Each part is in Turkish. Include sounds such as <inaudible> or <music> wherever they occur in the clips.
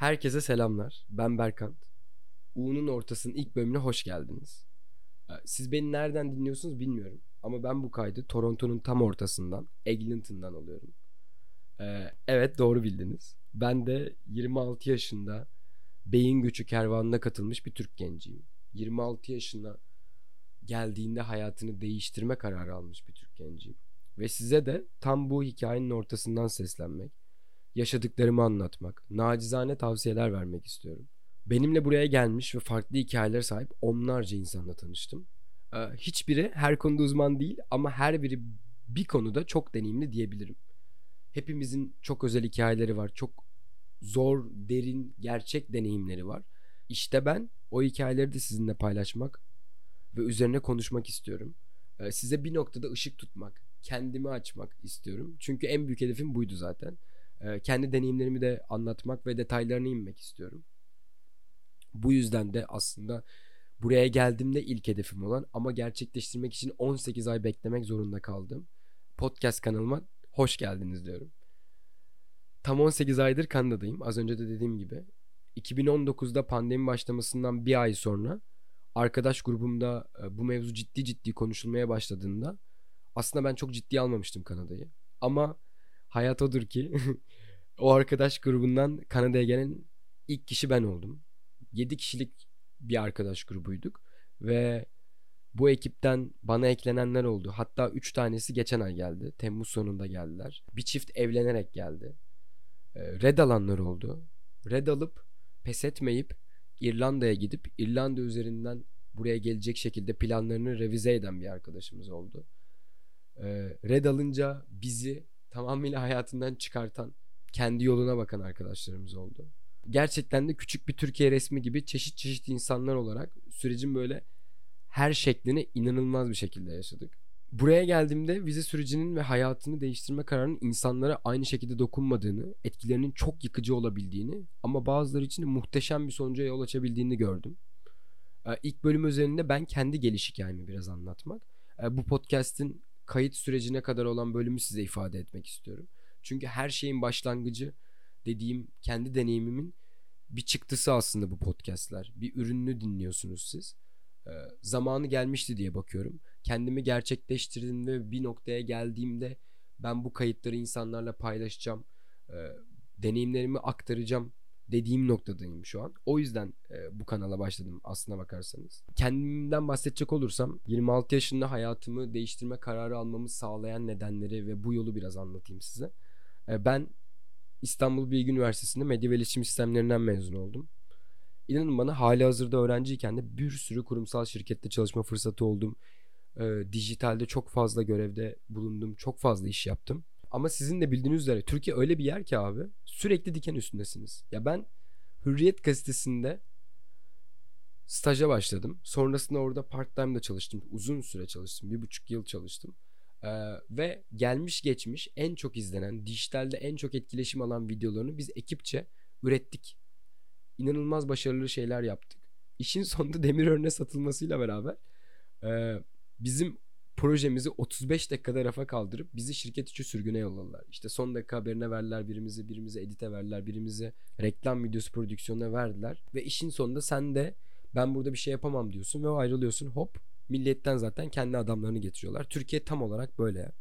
Herkese selamlar. Ben Berkant. U'nun ortasının ilk bölümüne hoş geldiniz. Ee, Siz beni nereden dinliyorsunuz bilmiyorum. Ama ben bu kaydı Toronto'nun tam ortasından, Eglinton'dan alıyorum. Ee, evet doğru bildiniz. Ben de 26 yaşında beyin göçü kervanına katılmış bir Türk genciyim. 26 yaşına geldiğinde hayatını değiştirme kararı almış bir Türk genciyim. Ve size de tam bu hikayenin ortasından seslenmek, yaşadıklarımı anlatmak, nacizane tavsiyeler vermek istiyorum. Benimle buraya gelmiş ve farklı hikayelere sahip onlarca insanla tanıştım. Ee, Hiçbiri her konuda uzman değil ama her biri bir konuda çok deneyimli diyebilirim. Hepimizin çok özel hikayeleri var. Çok zor, derin, gerçek deneyimleri var. İşte ben o hikayeleri de sizinle paylaşmak ve üzerine konuşmak istiyorum. Ee, Size bir noktada ışık tutmak, kendimi açmak istiyorum. Çünkü en büyük hedefim buydu zaten. Ee, Kendi deneyimlerimi de anlatmak ve detaylarına inmek istiyorum. Bu yüzden de aslında buraya geldiğimde ilk hedefim olan ama gerçekleştirmek için 18 ay beklemek zorunda kaldım. Podcast kanalıma hoş geldiniz diyorum. Tam 18 aydır Kanada'dayım. Az önce de dediğim gibi. 2019'da pandemi başlamasından bir ay sonra arkadaş grubumda e, bu mevzu ciddi ciddi konuşulmaya başladığında aslında ben çok ciddiye almamıştım Kanada'yı. Ama hayat odur ki <laughs> o arkadaş grubundan Kanada'ya gelen ilk kişi ben oldum. 7 kişilik bir arkadaş grubuyduk ve bu ekipten bana eklenenler oldu. Hatta 3 tanesi geçen ay geldi. Temmuz sonunda geldiler. Bir çift evlenerek geldi. Ee, Red alanlar oldu. Red alıp pes etmeyip İrlanda'ya gidip İrlanda üzerinden buraya gelecek şekilde planlarını revize eden bir arkadaşımız oldu. Ee, Red alınca bizi tamamıyla hayatından çıkartan, kendi yoluna bakan arkadaşlarımız oldu. Gerçekten de küçük bir Türkiye resmi gibi çeşit çeşit insanlar olarak sürecin böyle her şeklini inanılmaz bir şekilde yaşadık. Buraya geldiğimde vize sürecinin ve hayatını değiştirme kararının insanlara aynı şekilde dokunmadığını, etkilerinin çok yıkıcı olabildiğini ama bazıları için de muhteşem bir sonuca yol açabildiğini gördüm. Ee, İlk bölüm üzerinde ben kendi geliş hikayemi biraz anlatmak. Ee, Bu podcast'in kayıt sürecine kadar olan bölümü size ifade etmek istiyorum. Çünkü her şeyin başlangıcı dediğim kendi deneyimimin bir çıktısı aslında bu podcastler. Bir ürününü dinliyorsunuz siz. Ee, zamanı gelmişti diye bakıyorum. Kendimi gerçekleştirdim ve bir noktaya geldiğimde ben bu kayıtları insanlarla paylaşacağım. Ee, deneyimlerimi aktaracağım dediğim noktadayım şu an. O yüzden e, bu kanala başladım aslına bakarsanız. Kendimden bahsedecek olursam 26 yaşında hayatımı değiştirme kararı almamı sağlayan nedenleri ve bu yolu biraz anlatayım size. E, ben İstanbul Bilgi Üniversitesi'nde medya ve iletişim sistemlerinden mezun oldum. İnanın bana hali hazırda öğrenciyken de bir sürü kurumsal şirkette çalışma fırsatı oldum. Ee, dijitalde çok fazla görevde bulundum. Çok fazla iş yaptım. Ama sizin de bildiğiniz üzere Türkiye öyle bir yer ki abi sürekli diken üstündesiniz. Ya ben Hürriyet gazetesinde staja başladım. Sonrasında orada part time'da çalıştım. Uzun süre çalıştım. Bir buçuk yıl çalıştım. Ee, ve gelmiş geçmiş en çok izlenen, dijitalde en çok etkileşim alan videolarını biz ekipçe ürettik. İnanılmaz başarılı şeyler yaptık. İşin sonunda <laughs> demir örne satılmasıyla beraber e, bizim projemizi 35 dakikada rafa kaldırıp bizi şirket içi sürgüne yolladılar. İşte son dakika haberine verdiler birimizi, birimize edite verdiler, birimize reklam videosu prodüksiyonuna verdiler. Ve işin sonunda sen de ben burada bir şey yapamam diyorsun ve ayrılıyorsun hop Milletten zaten kendi adamlarını getiriyorlar. Türkiye tam olarak böyle.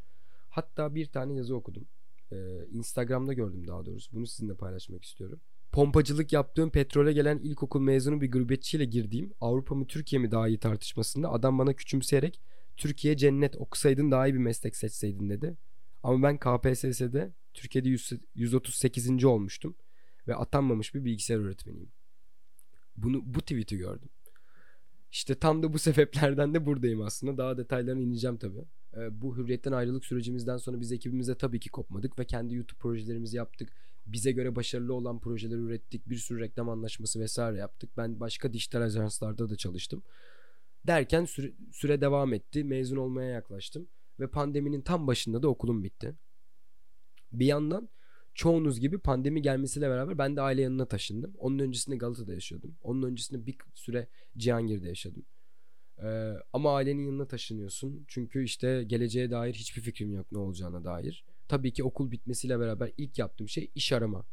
Hatta bir tane yazı okudum. Ee, Instagram'da gördüm daha doğrusu. Bunu sizinle paylaşmak istiyorum. Pompacılık yaptığım petrole gelen ilkokul mezunu bir gurbetçiyle girdiğim Avrupa mı Türkiye mi daha iyi tartışmasında adam bana küçümseyerek Türkiye cennet okusaydın daha iyi bir meslek seçseydin dedi. Ama ben KPSS'de Türkiye'de 100 138. olmuştum ve atanmamış bir bilgisayar öğretmeniyim. Bunu bu tweet'i gördüm. İşte tam da bu sebeplerden de buradayım aslında. Daha detaylarına ineceğim tabii. Ee, bu hürriyetten ayrılık sürecimizden sonra biz ekibimizde tabii ki kopmadık ve kendi YouTube projelerimizi yaptık. Bize göre başarılı olan projeler ürettik. Bir sürü reklam anlaşması vesaire yaptık. Ben başka dijital ajanslarda da çalıştım. Derken süre, süre devam etti. Mezun olmaya yaklaştım. Ve pandeminin tam başında da okulum bitti. Bir yandan çoğunuz gibi pandemi gelmesiyle beraber ben de aile yanına taşındım. Onun öncesinde Galata'da yaşıyordum. Onun öncesinde bir süre Cihangir'de yaşadım. Ee, ama ailenin yanına taşınıyorsun. Çünkü işte geleceğe dair hiçbir fikrim yok ne olacağına dair. Tabii ki okul bitmesiyle beraber ilk yaptığım şey iş arama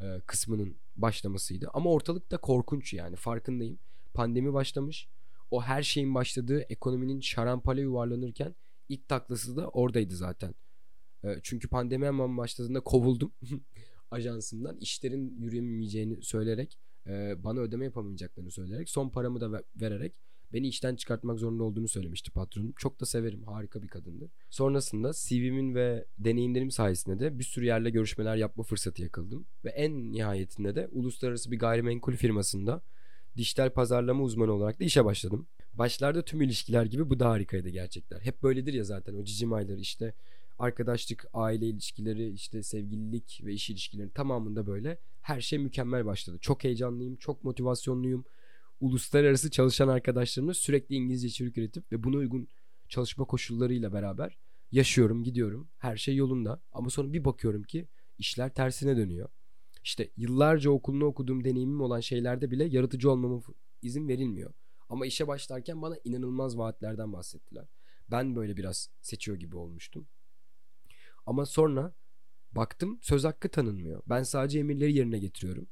e, kısmının başlamasıydı. Ama ortalık da korkunç yani farkındayım. Pandemi başlamış. O her şeyin başladığı ekonominin şarampole yuvarlanırken ilk taklası da oradaydı zaten. E, çünkü pandemi hemen başladığında kovuldum <laughs> ajansımdan. İşlerin yürüyemeyeceğini söyleyerek e, bana ödeme yapamayacaklarını söyleyerek son paramı da vererek beni işten çıkartmak zorunda olduğunu söylemişti patronum. Çok da severim. Harika bir kadındı. Sonrasında CV'min ve deneyimlerim sayesinde de bir sürü yerle görüşmeler yapma fırsatı yakıldım. Ve en nihayetinde de uluslararası bir gayrimenkul firmasında dijital pazarlama uzmanı olarak da işe başladım. Başlarda tüm ilişkiler gibi bu da harikaydı gerçekten. Hep böyledir ya zaten o cicim ayları işte arkadaşlık, aile ilişkileri, işte sevgililik ve iş ilişkileri tamamında böyle her şey mükemmel başladı. Çok heyecanlıyım, çok motivasyonluyum. Uluslararası çalışan arkadaşlarımla sürekli İngilizce içerik üretip ve buna uygun çalışma koşullarıyla beraber yaşıyorum, gidiyorum. Her şey yolunda. Ama sonra bir bakıyorum ki işler tersine dönüyor. İşte yıllarca okulunu okuduğum deneyimim olan şeylerde bile yaratıcı olmama izin verilmiyor. Ama işe başlarken bana inanılmaz vaatlerden bahsettiler. Ben böyle biraz seçiyor gibi olmuştum. Ama sonra baktım söz hakkı tanınmıyor. Ben sadece emirleri yerine getiriyorum.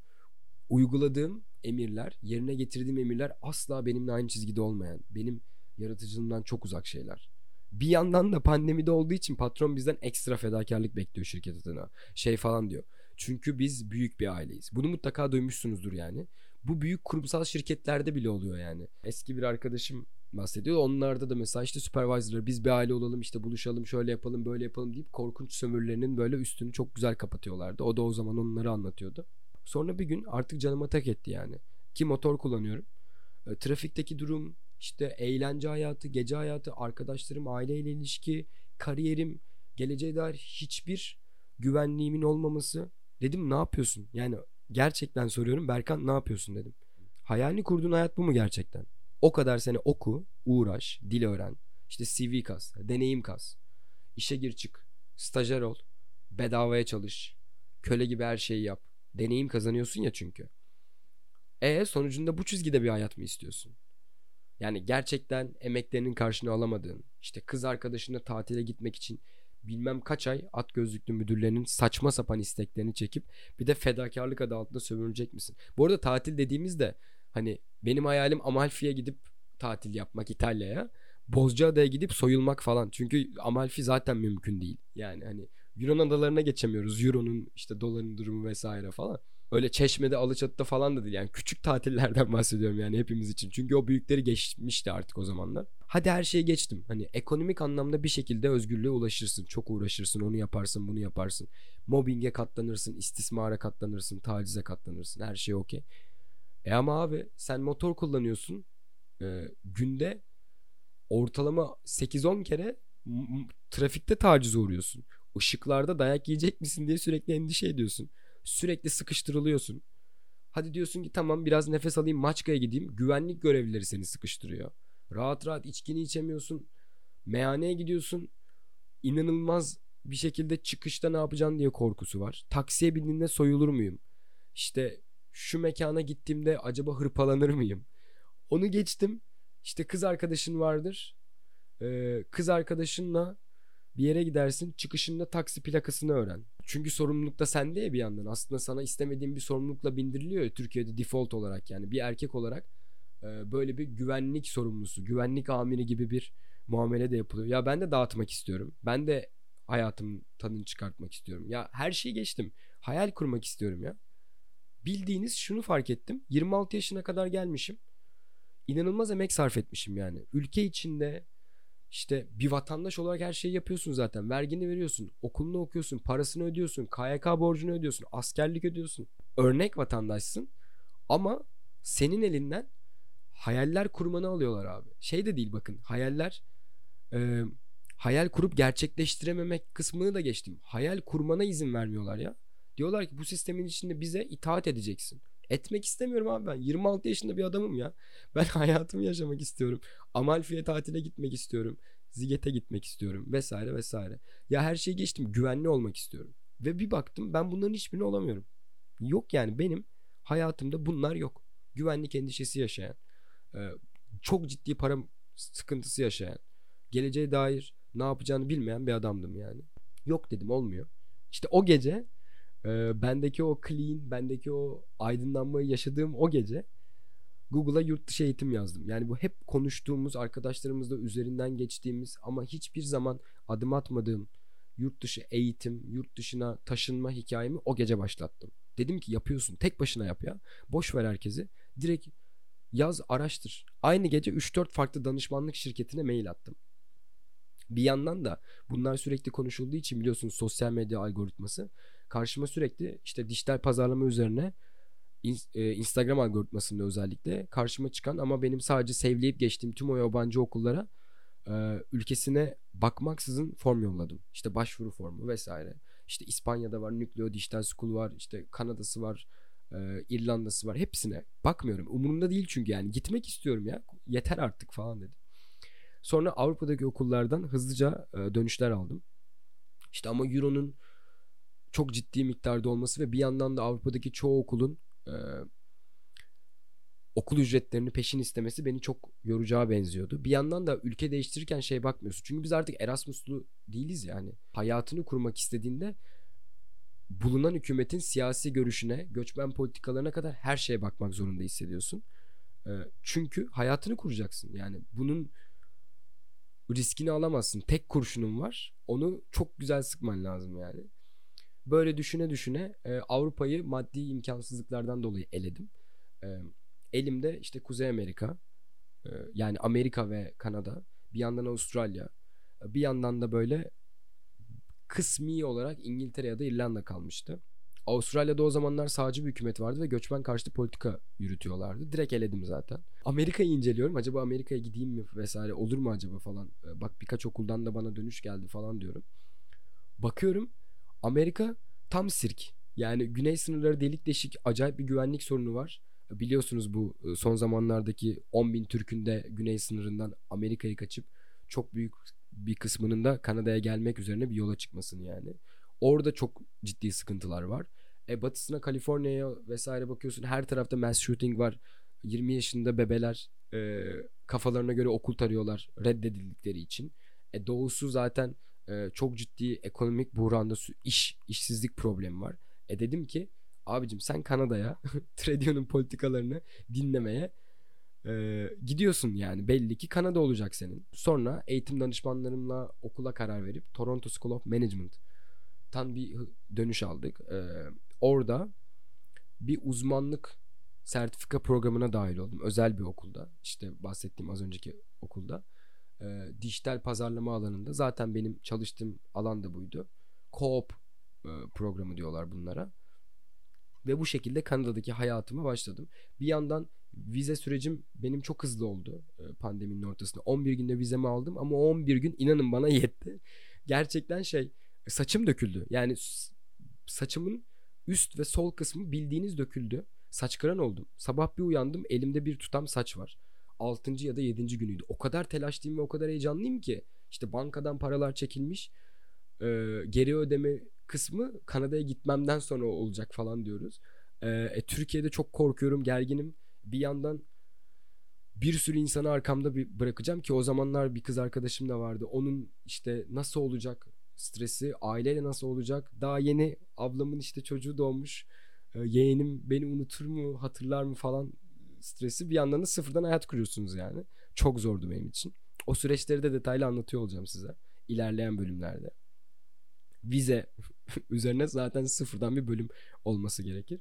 Uyguladığım emirler, yerine getirdiğim emirler asla benimle aynı çizgide olmayan, benim yaratıcılığımdan çok uzak şeyler. Bir yandan da pandemide olduğu için patron bizden ekstra fedakarlık bekliyor şirket adına. Şey falan diyor. Çünkü biz büyük bir aileyiz. Bunu mutlaka duymuşsunuzdur yani. Bu büyük kurumsal şirketlerde bile oluyor yani. Eski bir arkadaşım bahsediyor. Onlarda da mesela işte supervisor'lar biz bir aile olalım işte buluşalım şöyle yapalım böyle yapalım deyip korkunç sömürülerinin böyle üstünü çok güzel kapatıyorlardı. O da o zaman onları anlatıyordu. Sonra bir gün artık canıma tak etti yani. Ki motor kullanıyorum. E, trafikteki durum, işte eğlence hayatı, gece hayatı, arkadaşlarım, aileyle ilişki, kariyerim, geleceğe dair hiçbir güvenliğimin olmaması. Dedim ne yapıyorsun? Yani gerçekten soruyorum Berkan ne yapıyorsun dedim. Hayalini kurduğun hayat bu mu gerçekten? O kadar sene oku, uğraş, dil öğren. İşte CV kas, deneyim kas. İşe gir çık, stajyer ol, bedavaya çalış. Köle gibi her şeyi yap. Deneyim kazanıyorsun ya çünkü. E sonucunda bu çizgide bir hayat mı istiyorsun? Yani gerçekten emeklerinin karşını alamadığın, işte kız arkadaşınla tatile gitmek için bilmem kaç ay at gözlüklü müdürlerinin saçma sapan isteklerini çekip bir de fedakarlık adı altında sömürülecek misin? Bu arada tatil dediğimizde hani benim hayalim Amalfi'ye gidip tatil yapmak İtalya'ya. Bozcaada'ya gidip soyulmak falan. Çünkü Amalfi zaten mümkün değil. Yani hani Yunan adalarına geçemiyoruz. Euro'nun işte doların durumu vesaire falan. Öyle Çeşme'de, Alaçatı'da falan da değil. Yani küçük tatillerden <laughs> bahsediyorum yani hepimiz için. Çünkü o büyükleri geçmişti artık o zamanlar. Hadi her şeyi geçtim. Hani ekonomik anlamda bir şekilde özgürlüğe ulaşırsın. Çok uğraşırsın, onu yaparsın, bunu yaparsın. Mobbinge katlanırsın, istismara katlanırsın, tacize katlanırsın. Her şey okey. E ama abi sen motor kullanıyorsun. E, günde ortalama 8-10 kere trafikte tacize uğruyorsun. Işıklarda dayak yiyecek misin diye sürekli endişe ediyorsun. Sürekli sıkıştırılıyorsun. Hadi diyorsun ki tamam biraz nefes alayım Maçka'ya gideyim. Güvenlik görevlileri seni sıkıştırıyor. Rahat rahat içkini içemiyorsun. Meyhaneye gidiyorsun. İnanılmaz bir şekilde çıkışta ne yapacaksın diye korkusu var. Taksiye bindiğinde soyulur muyum? İşte şu mekana gittiğimde acaba hırpalanır mıyım? Onu geçtim. İşte kız arkadaşın vardır. Ee, kız arkadaşınla bir yere gidersin çıkışında taksi plakasını öğren. Çünkü sorumluluk da sende ya bir yandan. Aslında sana istemediğin bir sorumlulukla bindiriliyor ya Türkiye'de default olarak yani bir erkek olarak e, böyle bir güvenlik sorumlusu, güvenlik amiri gibi bir muamele de yapılıyor. Ya ben de dağıtmak istiyorum. Ben de hayatım tadını çıkartmak istiyorum. Ya her şeyi geçtim. Hayal kurmak istiyorum ya. Bildiğiniz şunu fark ettim. 26 yaşına kadar gelmişim. İnanılmaz emek sarf etmişim yani. Ülke içinde işte bir vatandaş olarak her şeyi yapıyorsun zaten. Vergini veriyorsun, okulunu okuyorsun, parasını ödüyorsun, KYK borcunu ödüyorsun, askerlik ödüyorsun. Örnek vatandaşsın ama senin elinden hayaller kurmanı alıyorlar abi. Şey de değil bakın hayaller e, hayal kurup gerçekleştirememek kısmını da geçtim. Hayal kurmana izin vermiyorlar ya. Diyorlar ki bu sistemin içinde bize itaat edeceksin. Etmek istemiyorum abi ben. 26 yaşında bir adamım ya. Ben <laughs> hayatımı yaşamak istiyorum. Amalfi'ye tatile gitmek istiyorum. Ziget'e gitmek istiyorum vesaire vesaire. Ya her şeyi geçtim. Güvenli olmak istiyorum. Ve bir baktım ben bunların hiçbirini olamıyorum. Yok yani benim hayatımda bunlar yok. Güvenlik endişesi yaşayan, çok ciddi para sıkıntısı yaşayan, geleceğe dair ne yapacağını bilmeyen bir adamdım yani. Yok dedim olmuyor. İşte o gece Ee, bendeki o clean, bendeki o aydınlanmayı yaşadığım o gece Google'a yurt dışı eğitim yazdım. Yani bu hep konuştuğumuz, arkadaşlarımızla üzerinden geçtiğimiz ama hiçbir zaman adım atmadığım yurt dışı eğitim, yurt dışına taşınma hikayemi o gece başlattım. Dedim ki yapıyorsun. Tek başına yap ya. Boş ver herkesi. Direkt yaz, araştır. Aynı gece 3-4 farklı danışmanlık şirketine mail attım. Bir yandan da bunlar sürekli konuşulduğu için biliyorsunuz sosyal medya algoritması karşıma sürekli işte dijital pazarlama üzerine e, Instagram algoritmasında özellikle karşıma çıkan ama benim sadece sevleyip geçtiğim tüm o yabancı okullara e, ülkesine bakmaksızın form yolladım. İşte başvuru formu vesaire. İşte İspanya'da var, Nucleo Digital School var, işte Kanada'sı var, e, İrlanda'sı var. Hepsine bakmıyorum. Umurumda değil çünkü yani gitmek istiyorum ya. Yeter artık falan dedim. Sonra Avrupa'daki okullardan hızlıca dönüşler aldım. İşte ama Euro'nun çok ciddi miktarda olması ve bir yandan da Avrupa'daki çoğu okulun e, okul ücretlerini peşin istemesi beni çok yoracağı benziyordu. Bir yandan da ülke değiştirirken şey bakmıyorsun. Çünkü biz artık Erasmus'lu değiliz yani. Hayatını kurmak istediğinde bulunan hükümetin siyasi görüşüne, göçmen politikalarına kadar her şeye bakmak zorunda hissediyorsun. E, çünkü hayatını kuracaksın. Yani bunun riskini alamazsın. Tek kurşunun var. Onu çok güzel sıkman lazım yani. Böyle düşüne düşüne e, Avrupa'yı maddi imkansızlıklardan dolayı eledim. E, elimde işte Kuzey Amerika, e, yani Amerika ve Kanada, bir yandan Avustralya, bir yandan da böyle kısmi olarak İngiltere ya da İrlanda kalmıştı. Avustralya'da o zamanlar sağcı bir hükümet vardı ve göçmen karşıtı politika yürütüyorlardı. Direkt eledim zaten. Amerika'yı inceliyorum. Acaba Amerika'ya gideyim mi vesaire olur mu acaba falan. E, bak birkaç okuldan da bana dönüş geldi falan diyorum. Bakıyorum Amerika tam sirk. Yani güney sınırları delik deşik acayip bir güvenlik sorunu var. Biliyorsunuz bu e, son zamanlardaki 10 bin Türk'ün de güney sınırından Amerika'yı kaçıp çok büyük bir kısmının da Kanada'ya gelmek üzerine bir yola çıkmasını yani. Orada çok ciddi sıkıntılar var. E batısına Kaliforniya'ya vesaire bakıyorsun her tarafta mass shooting var. 20 yaşında bebeler e, kafalarına göre okul tarıyorlar reddedildikleri için. E doğusu zaten e, çok ciddi ekonomik buhranda iş işsizlik problemi var. E dedim ki abicim sen Kanada'ya <laughs> Tradio'nun politikalarını dinlemeye e, gidiyorsun yani belli ki Kanada olacak senin. Sonra eğitim danışmanlarımla okula karar verip Toronto School of Management tan bir dönüş aldık. E, orada bir uzmanlık sertifika programına dahil oldum. Özel bir okulda. İşte bahsettiğim az önceki okulda e, dijital pazarlama alanında zaten benim çalıştığım alan da buydu. Co-op e, programı diyorlar bunlara. Ve bu şekilde Kanada'daki hayatıma başladım. Bir yandan vize sürecim benim çok hızlı oldu e, pandeminin ortasında. 11 günde vizemi aldım ama 11 gün inanın bana yetti. Gerçekten şey saçım döküldü. Yani saçımın üst ve sol kısmı bildiğiniz döküldü. Saç kıran oldum. Sabah bir uyandım elimde bir tutam saç var. 6. ya da 7. günüydü. O kadar telaşlıyım ve o kadar heyecanlıyım ki. İşte bankadan paralar çekilmiş. E, geri ödeme kısmı Kanada'ya gitmemden sonra olacak falan diyoruz. E, e, Türkiye'de çok korkuyorum, gerginim. Bir yandan bir sürü insanı arkamda bir bırakacağım ki o zamanlar bir kız arkadaşım da vardı. Onun işte nasıl olacak stresi, aileyle nasıl olacak? Daha yeni ablamın işte çocuğu doğmuş. E, yeğenim beni unutur mu, hatırlar mı falan stresi bir yandan da sıfırdan hayat kuruyorsunuz yani. Çok zordu benim için. O süreçleri de detaylı anlatıyor olacağım size ilerleyen bölümlerde. Vize <laughs> üzerine zaten sıfırdan bir bölüm olması gerekir.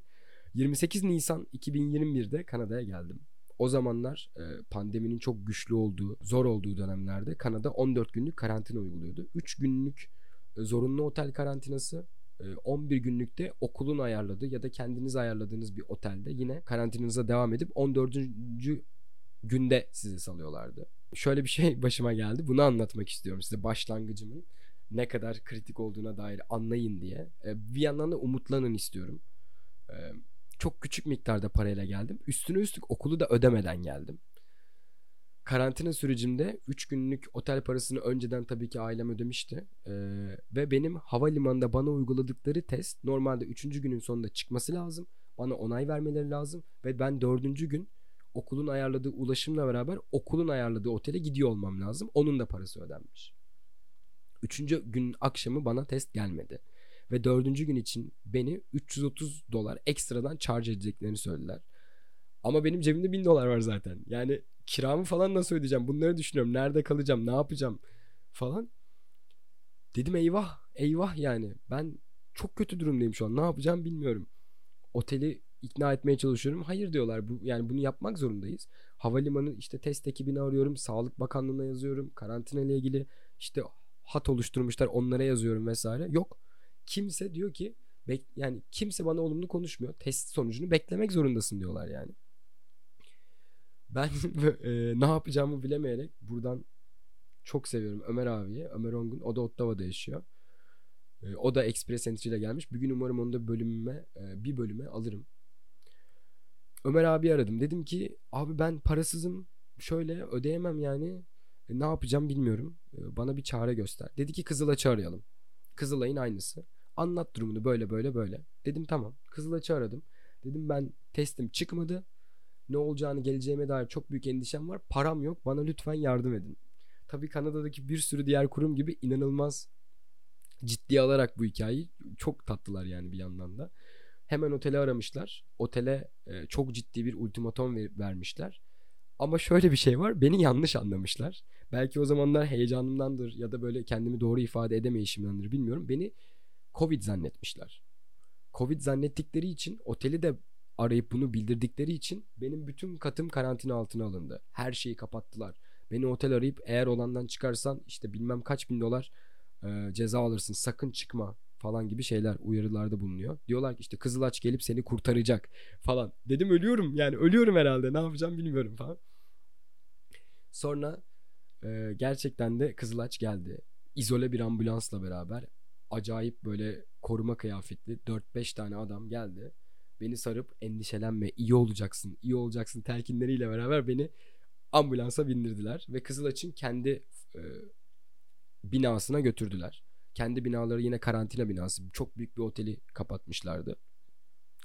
28 Nisan 2021'de Kanada'ya geldim. O zamanlar e, pandeminin çok güçlü olduğu, zor olduğu dönemlerde Kanada 14 günlük karantina uyguluyordu. 3 günlük e, zorunlu otel karantinası 11 ee, günlükte okulun ayarladığı ya da kendiniz ayarladığınız bir otelde yine karantinanıza devam edip 14. günde sizi salıyorlardı. Şöyle bir şey <laughs> başıma geldi. Bunu anlatmak istiyorum size başlangıcımın ne kadar kritik olduğuna dair anlayın diye. Ee, bir yandan da umutlanın istiyorum. Ee, çok küçük miktarda parayla geldim. Üstüne üstlük okulu da ödemeden geldim. Karantina sürecimde 3 günlük otel parasını önceden tabii ki ailem ödemişti. Ee, ve benim havalimanında bana uyguladıkları test normalde 3. günün sonunda çıkması lazım. Bana onay vermeleri lazım. Ve ben 4. gün okulun ayarladığı ulaşımla beraber okulun ayarladığı otele gidiyor olmam lazım. Onun da parası ödenmiş. Üçüncü gün akşamı bana test gelmedi. Ve dördüncü gün için beni 330 dolar ekstradan charge edeceklerini söylediler. Ama benim cebimde 1000 dolar var zaten. Yani kiramı falan nasıl ödeyeceğim? Bunları düşünüyorum. Nerede kalacağım? Ne yapacağım? Falan. Dedim eyvah. Eyvah yani. Ben çok kötü durumdayım şu an. Ne yapacağım bilmiyorum. Oteli ikna etmeye çalışıyorum. Hayır diyorlar. Bu yani bunu yapmak zorundayız. Havalimanı işte test ekibini arıyorum. Sağlık Bakanlığı'na yazıyorum. Karantina ile ilgili işte hat oluşturmuşlar. Onlara yazıyorum vesaire. Yok. Kimse diyor ki yani kimse bana olumlu konuşmuyor. Test sonucunu beklemek zorundasın diyorlar yani. Ben <laughs> e, ne yapacağımı bilemeyerek buradan çok seviyorum Ömer abiye. Ömer Ongun. O da Ottawa'da yaşıyor. E, o da Express Entry ile gelmiş. Bir gün umarım onu da bölümüme e, bir bölüme alırım. Ömer abi aradım. Dedim ki abi ben parasızım. Şöyle ödeyemem yani. E, ne yapacağım bilmiyorum. E, bana bir çare göster. Dedi ki Kızılaç'ı arayalım. Kızılay'ın aynısı. Anlat durumunu böyle böyle böyle. Dedim tamam. Kızılaç'ı aradım. Dedim ben testim çıkmadı. Ne olacağını geleceğime dair çok büyük endişem var. Param yok. Bana lütfen yardım edin. Tabii Kanada'daki bir sürü diğer kurum gibi inanılmaz ciddiye alarak bu hikayeyi çok tatlılar yani bir yandan da. Hemen otele aramışlar. Otele e, çok ciddi bir ultimatom ver, vermişler. Ama şöyle bir şey var. Beni yanlış anlamışlar. Belki o zamanlar heyecanımdandır ya da böyle kendimi doğru ifade edemeyişimdendir bilmiyorum. Beni Covid zannetmişler. Covid zannettikleri için oteli de arayıp bunu bildirdikleri için benim bütün katım karantina altına alındı. Her şeyi kapattılar. Beni otel arayıp eğer olandan çıkarsan işte bilmem kaç bin dolar e, ceza alırsın sakın çıkma falan gibi şeyler uyarılarda bulunuyor. Diyorlar ki işte Kızılaç gelip seni kurtaracak falan. Dedim ölüyorum yani ölüyorum herhalde ne yapacağım bilmiyorum falan. Sonra e, gerçekten de Kızılaç geldi. İzole bir ambulansla beraber acayip böyle koruma kıyafetli 4-5 tane adam geldi. Beni sarıp endişelenme iyi olacaksın iyi olacaksın telkinleriyle beraber beni ambulansa bindirdiler. Ve Kızılaç'ın kendi e, binasına götürdüler. Kendi binaları yine karantina binası. Çok büyük bir oteli kapatmışlardı.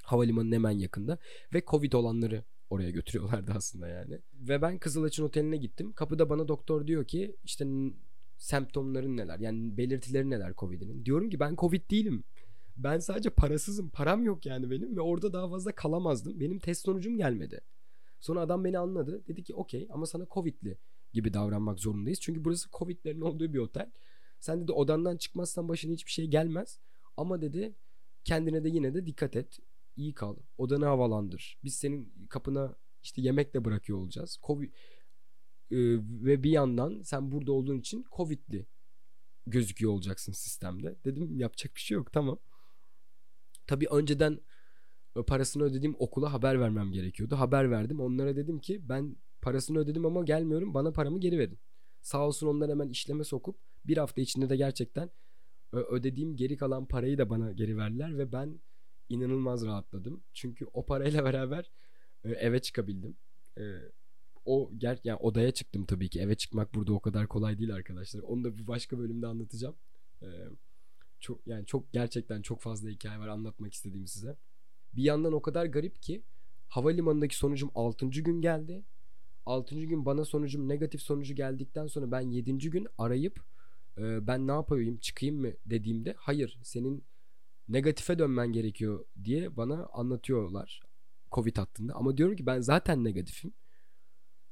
Havalimanının hemen yakında. Ve Covid olanları oraya götürüyorlardı aslında yani. Ve ben Kızılaç'ın oteline gittim. Kapıda bana doktor diyor ki işte semptomların neler? Yani belirtileri neler Covid'inin? Diyorum ki ben Covid değilim. Ben sadece parasızım. Param yok yani benim ve orada daha fazla kalamazdım. Benim test sonucum gelmedi. Sonra adam beni anladı. Dedi ki okey ama sana Covid'li gibi davranmak zorundayız. Çünkü burası Covid'lerin olduğu bir otel. Sen dedi odandan çıkmazsan başına hiçbir şey gelmez. Ama dedi kendine de yine de dikkat et. İyi kal. Odanı havalandır. Biz senin kapına işte yemek de bırakıyor olacağız. Covid ee, ve bir yandan sen burada olduğun için Covid'li gözüküyor olacaksın sistemde. Dedim yapacak bir şey yok tamam. Tabii önceden parasını ödediğim okula haber vermem gerekiyordu. Haber verdim. Onlara dedim ki ben parasını ödedim ama gelmiyorum. Bana paramı geri verin. Sağ olsun onlar hemen işleme sokup bir hafta içinde de gerçekten ödediğim geri kalan parayı da bana geri verdiler ve ben inanılmaz rahatladım. Çünkü o parayla <laughs> beraber eve çıkabildim. O ger yani odaya çıktım tabii ki. Eve çıkmak burada o kadar kolay değil arkadaşlar. Onu da bir başka bölümde anlatacağım. Çok yani çok gerçekten çok fazla hikaye var anlatmak istediğim size. Bir yandan o kadar garip ki havalimanındaki sonucum 6. gün geldi. 6. gün bana sonucum negatif sonucu geldikten sonra ben 7. gün arayıp e, ben ne yapayım çıkayım mı dediğimde hayır senin negatife dönmen gerekiyor diye bana anlatıyorlar Covid hattında. Ama diyorum ki ben zaten negatifim.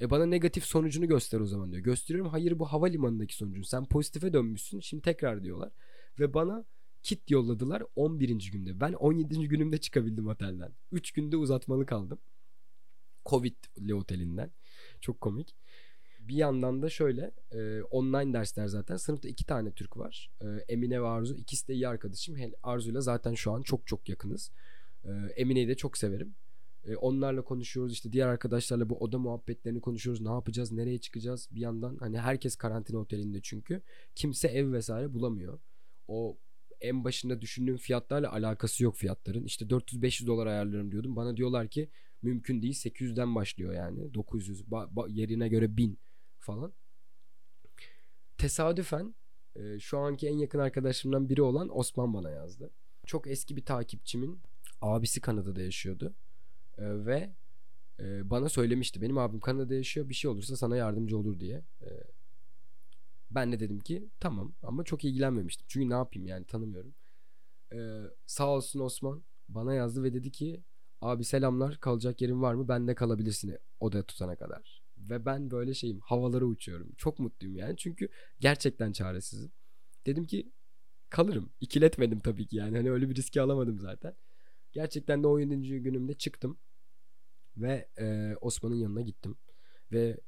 E bana negatif sonucunu göster o zaman diyor. Gösteriyorum hayır bu havalimanındaki sonucun. Sen pozitife dönmüşsün şimdi tekrar diyorlar. Ve bana kit yolladılar 11. günde. Ben 17. günümde çıkabildim otelden. 3 günde uzatmalı kaldım. Covid'li otelinden. Çok komik. Bir yandan da şöyle e, online dersler zaten. Sınıfta iki tane Türk var. E, Emine ve Arzu. İkisi de iyi arkadaşım. Arzu'yla zaten şu an çok çok yakınız. E, Emine'yi de çok severim. E, onlarla konuşuyoruz. işte diğer arkadaşlarla bu oda muhabbetlerini konuşuyoruz. Ne yapacağız? Nereye çıkacağız? Bir yandan hani herkes karantina otelinde çünkü. Kimse ev vesaire bulamıyor. O en başında düşündüğüm fiyatlarla alakası yok fiyatların. İşte 400-500 dolar ayarlarım diyordum. Bana diyorlar ki mümkün değil 800'den başlıyor yani 900 ba- ba- yerine göre 1000 falan. Tesadüfen e, şu anki en yakın arkadaşlarımdan biri olan Osman bana yazdı. Çok eski bir takipçimin abisi Kanada'da yaşıyordu. E, ve e, bana söylemişti. Benim abim Kanada'da yaşıyor. Bir şey olursa sana yardımcı olur diye. E, ben de dedim ki tamam ama çok ilgilenmemiştim. Çünkü ne yapayım yani tanımıyorum. Ee, sağ olsun Osman bana yazdı ve dedi ki abi selamlar kalacak yerin var mı? Ben de kalabilirsin oda tutana kadar. Ve ben böyle şeyim havalara uçuyorum. Çok mutluyum yani çünkü gerçekten çaresizim. Dedim ki kalırım. İkiletmedim tabii ki yani. Hani öyle bir riski alamadım zaten. Gerçekten de 17. günümde çıktım. Ve e, Osman'ın yanına gittim. Ve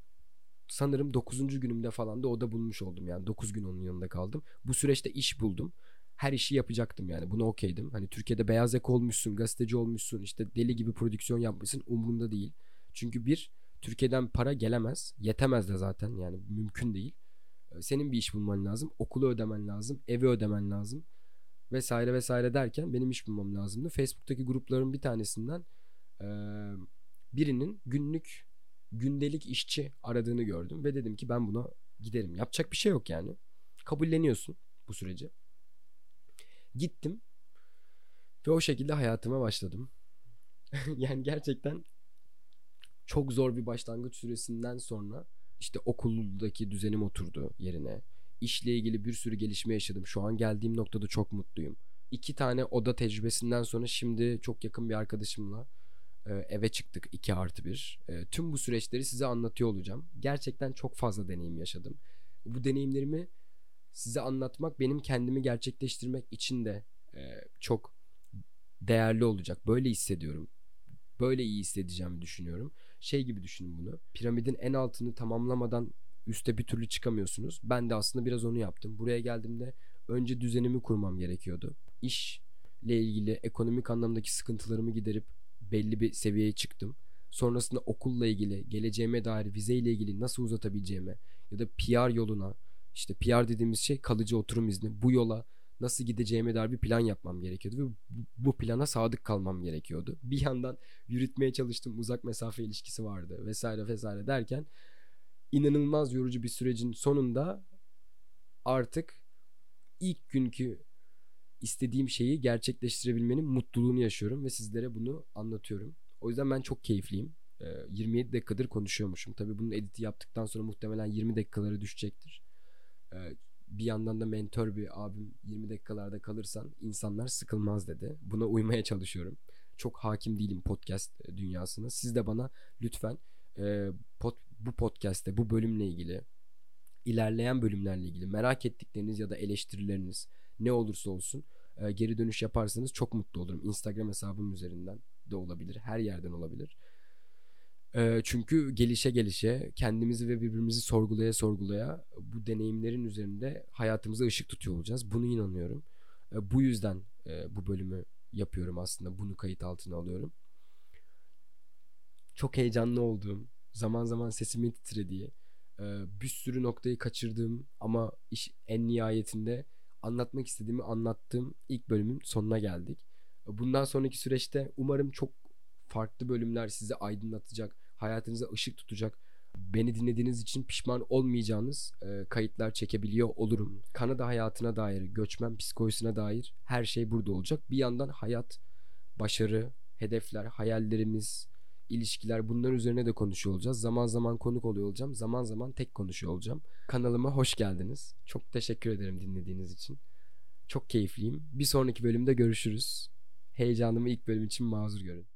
sanırım 9. günümde falan da oda bulmuş oldum. Yani 9 gün onun yanında kaldım. Bu süreçte iş buldum. Her işi yapacaktım yani. Buna okeydim. Hani Türkiye'de beyaz yaka olmuşsun, gazeteci olmuşsun, işte deli gibi prodüksiyon yapmışsın. Umurumda değil. Çünkü bir, Türkiye'den para gelemez. Yetemez de zaten yani mümkün değil. Ee, senin bir iş bulman lazım. Okulu ödemen lazım. Evi ödemen lazım. Vesaire vesaire derken benim iş bulmam lazımdı. Facebook'taki grupların bir tanesinden birinin günlük gündelik işçi aradığını gördüm ve dedim ki ben buna giderim. Yapacak bir şey yok yani. Kabulleniyorsun bu süreci. Gittim ve o şekilde hayatıma başladım. <laughs> yani gerçekten çok zor bir başlangıç süresinden sonra işte okuldaki düzenim oturdu yerine. İşle ilgili bir sürü gelişme yaşadım. Şu an geldiğim noktada çok mutluyum. İki tane oda tecrübesinden sonra şimdi çok yakın bir arkadaşımla eve çıktık 2 artı 1. E, tüm bu süreçleri size anlatıyor olacağım. Gerçekten çok fazla deneyim yaşadım. Bu deneyimlerimi size anlatmak benim kendimi gerçekleştirmek için de e, çok değerli olacak. Böyle hissediyorum. Böyle iyi hissedeceğimi düşünüyorum. Şey gibi düşünün bunu. Piramidin en altını tamamlamadan üste bir türlü çıkamıyorsunuz. Ben de aslında biraz onu yaptım. Buraya geldiğimde önce düzenimi kurmam gerekiyordu. İşle ilgili ekonomik anlamdaki sıkıntılarımı giderip belli bir seviyeye çıktım. Sonrasında okulla ilgili, geleceğime dair vizeyle ilgili nasıl uzatabileceğime ya da PR yoluna işte PR dediğimiz şey kalıcı oturum izni. Bu yola nasıl gideceğime dair bir plan yapmam gerekiyordu ve bu plana sadık kalmam gerekiyordu. <laughs> Bir yandan yürütmeye çalıştım uzak mesafe ilişkisi vardı vesaire vesaire derken inanılmaz yorucu bir sürecin sonunda artık ilk günkü istediğim şeyi gerçekleştirebilmenin mutluluğunu yaşıyorum ve sizlere bunu anlatıyorum. O yüzden ben çok keyifliyim. 27 ee, dakikadır konuşuyormuşum. Tabii bunun editi yaptıktan sonra muhtemelen 20 dakikalara düşecektir. Ee, bir yandan da mentor bir abim 20 dakikalarda kalırsan insanlar sıkılmaz dedi. Buna uymaya çalışıyorum. Çok hakim değilim podcast e, dünyasına. Siz de bana lütfen e, bu podcast'te bu bölümle ilgili ilerleyen bölümlerle ilgili merak ettikleriniz ya da eleştirileriniz ne olursa olsun e, geri dönüş yaparsanız çok mutlu olurum. Instagram hesabım üzerinden de olabilir. Her yerden olabilir. E, çünkü gelişe gelişe kendimizi ve birbirimizi sorgulaya sorgulaya bu deneyimlerin üzerinde hayatımıza ışık tutuyor olacağız. Bunu inanıyorum. E, bu yüzden e, bu bölümü yapıyorum aslında. Bunu kayıt altına alıyorum. Çok heyecanlı olduğum, zaman zaman sesimin titrediği, e, bir sürü noktayı kaçırdığım ama iş en nihayetinde anlatmak istediğimi anlattığım ilk bölümün sonuna geldik. Bundan sonraki süreçte umarım çok farklı bölümler sizi aydınlatacak, hayatınıza ışık tutacak. Beni dinlediğiniz için pişman olmayacağınız e, kayıtlar çekebiliyor olurum. Kanada hayatına dair, göçmen psikolojisine dair her şey burada olacak. Bir yandan hayat, başarı, hedefler, hayallerimiz, ilişkiler bunlar üzerine de konuşuyor olacağız. Zaman zaman konuk oluyor olacağım. Zaman zaman tek konuşuyor olacağım. Kanalıma hoş geldiniz. Çok teşekkür ederim dinlediğiniz için. Çok keyifliyim. Bir sonraki bölümde görüşürüz. Heyecanımı ilk bölüm için mazur görün.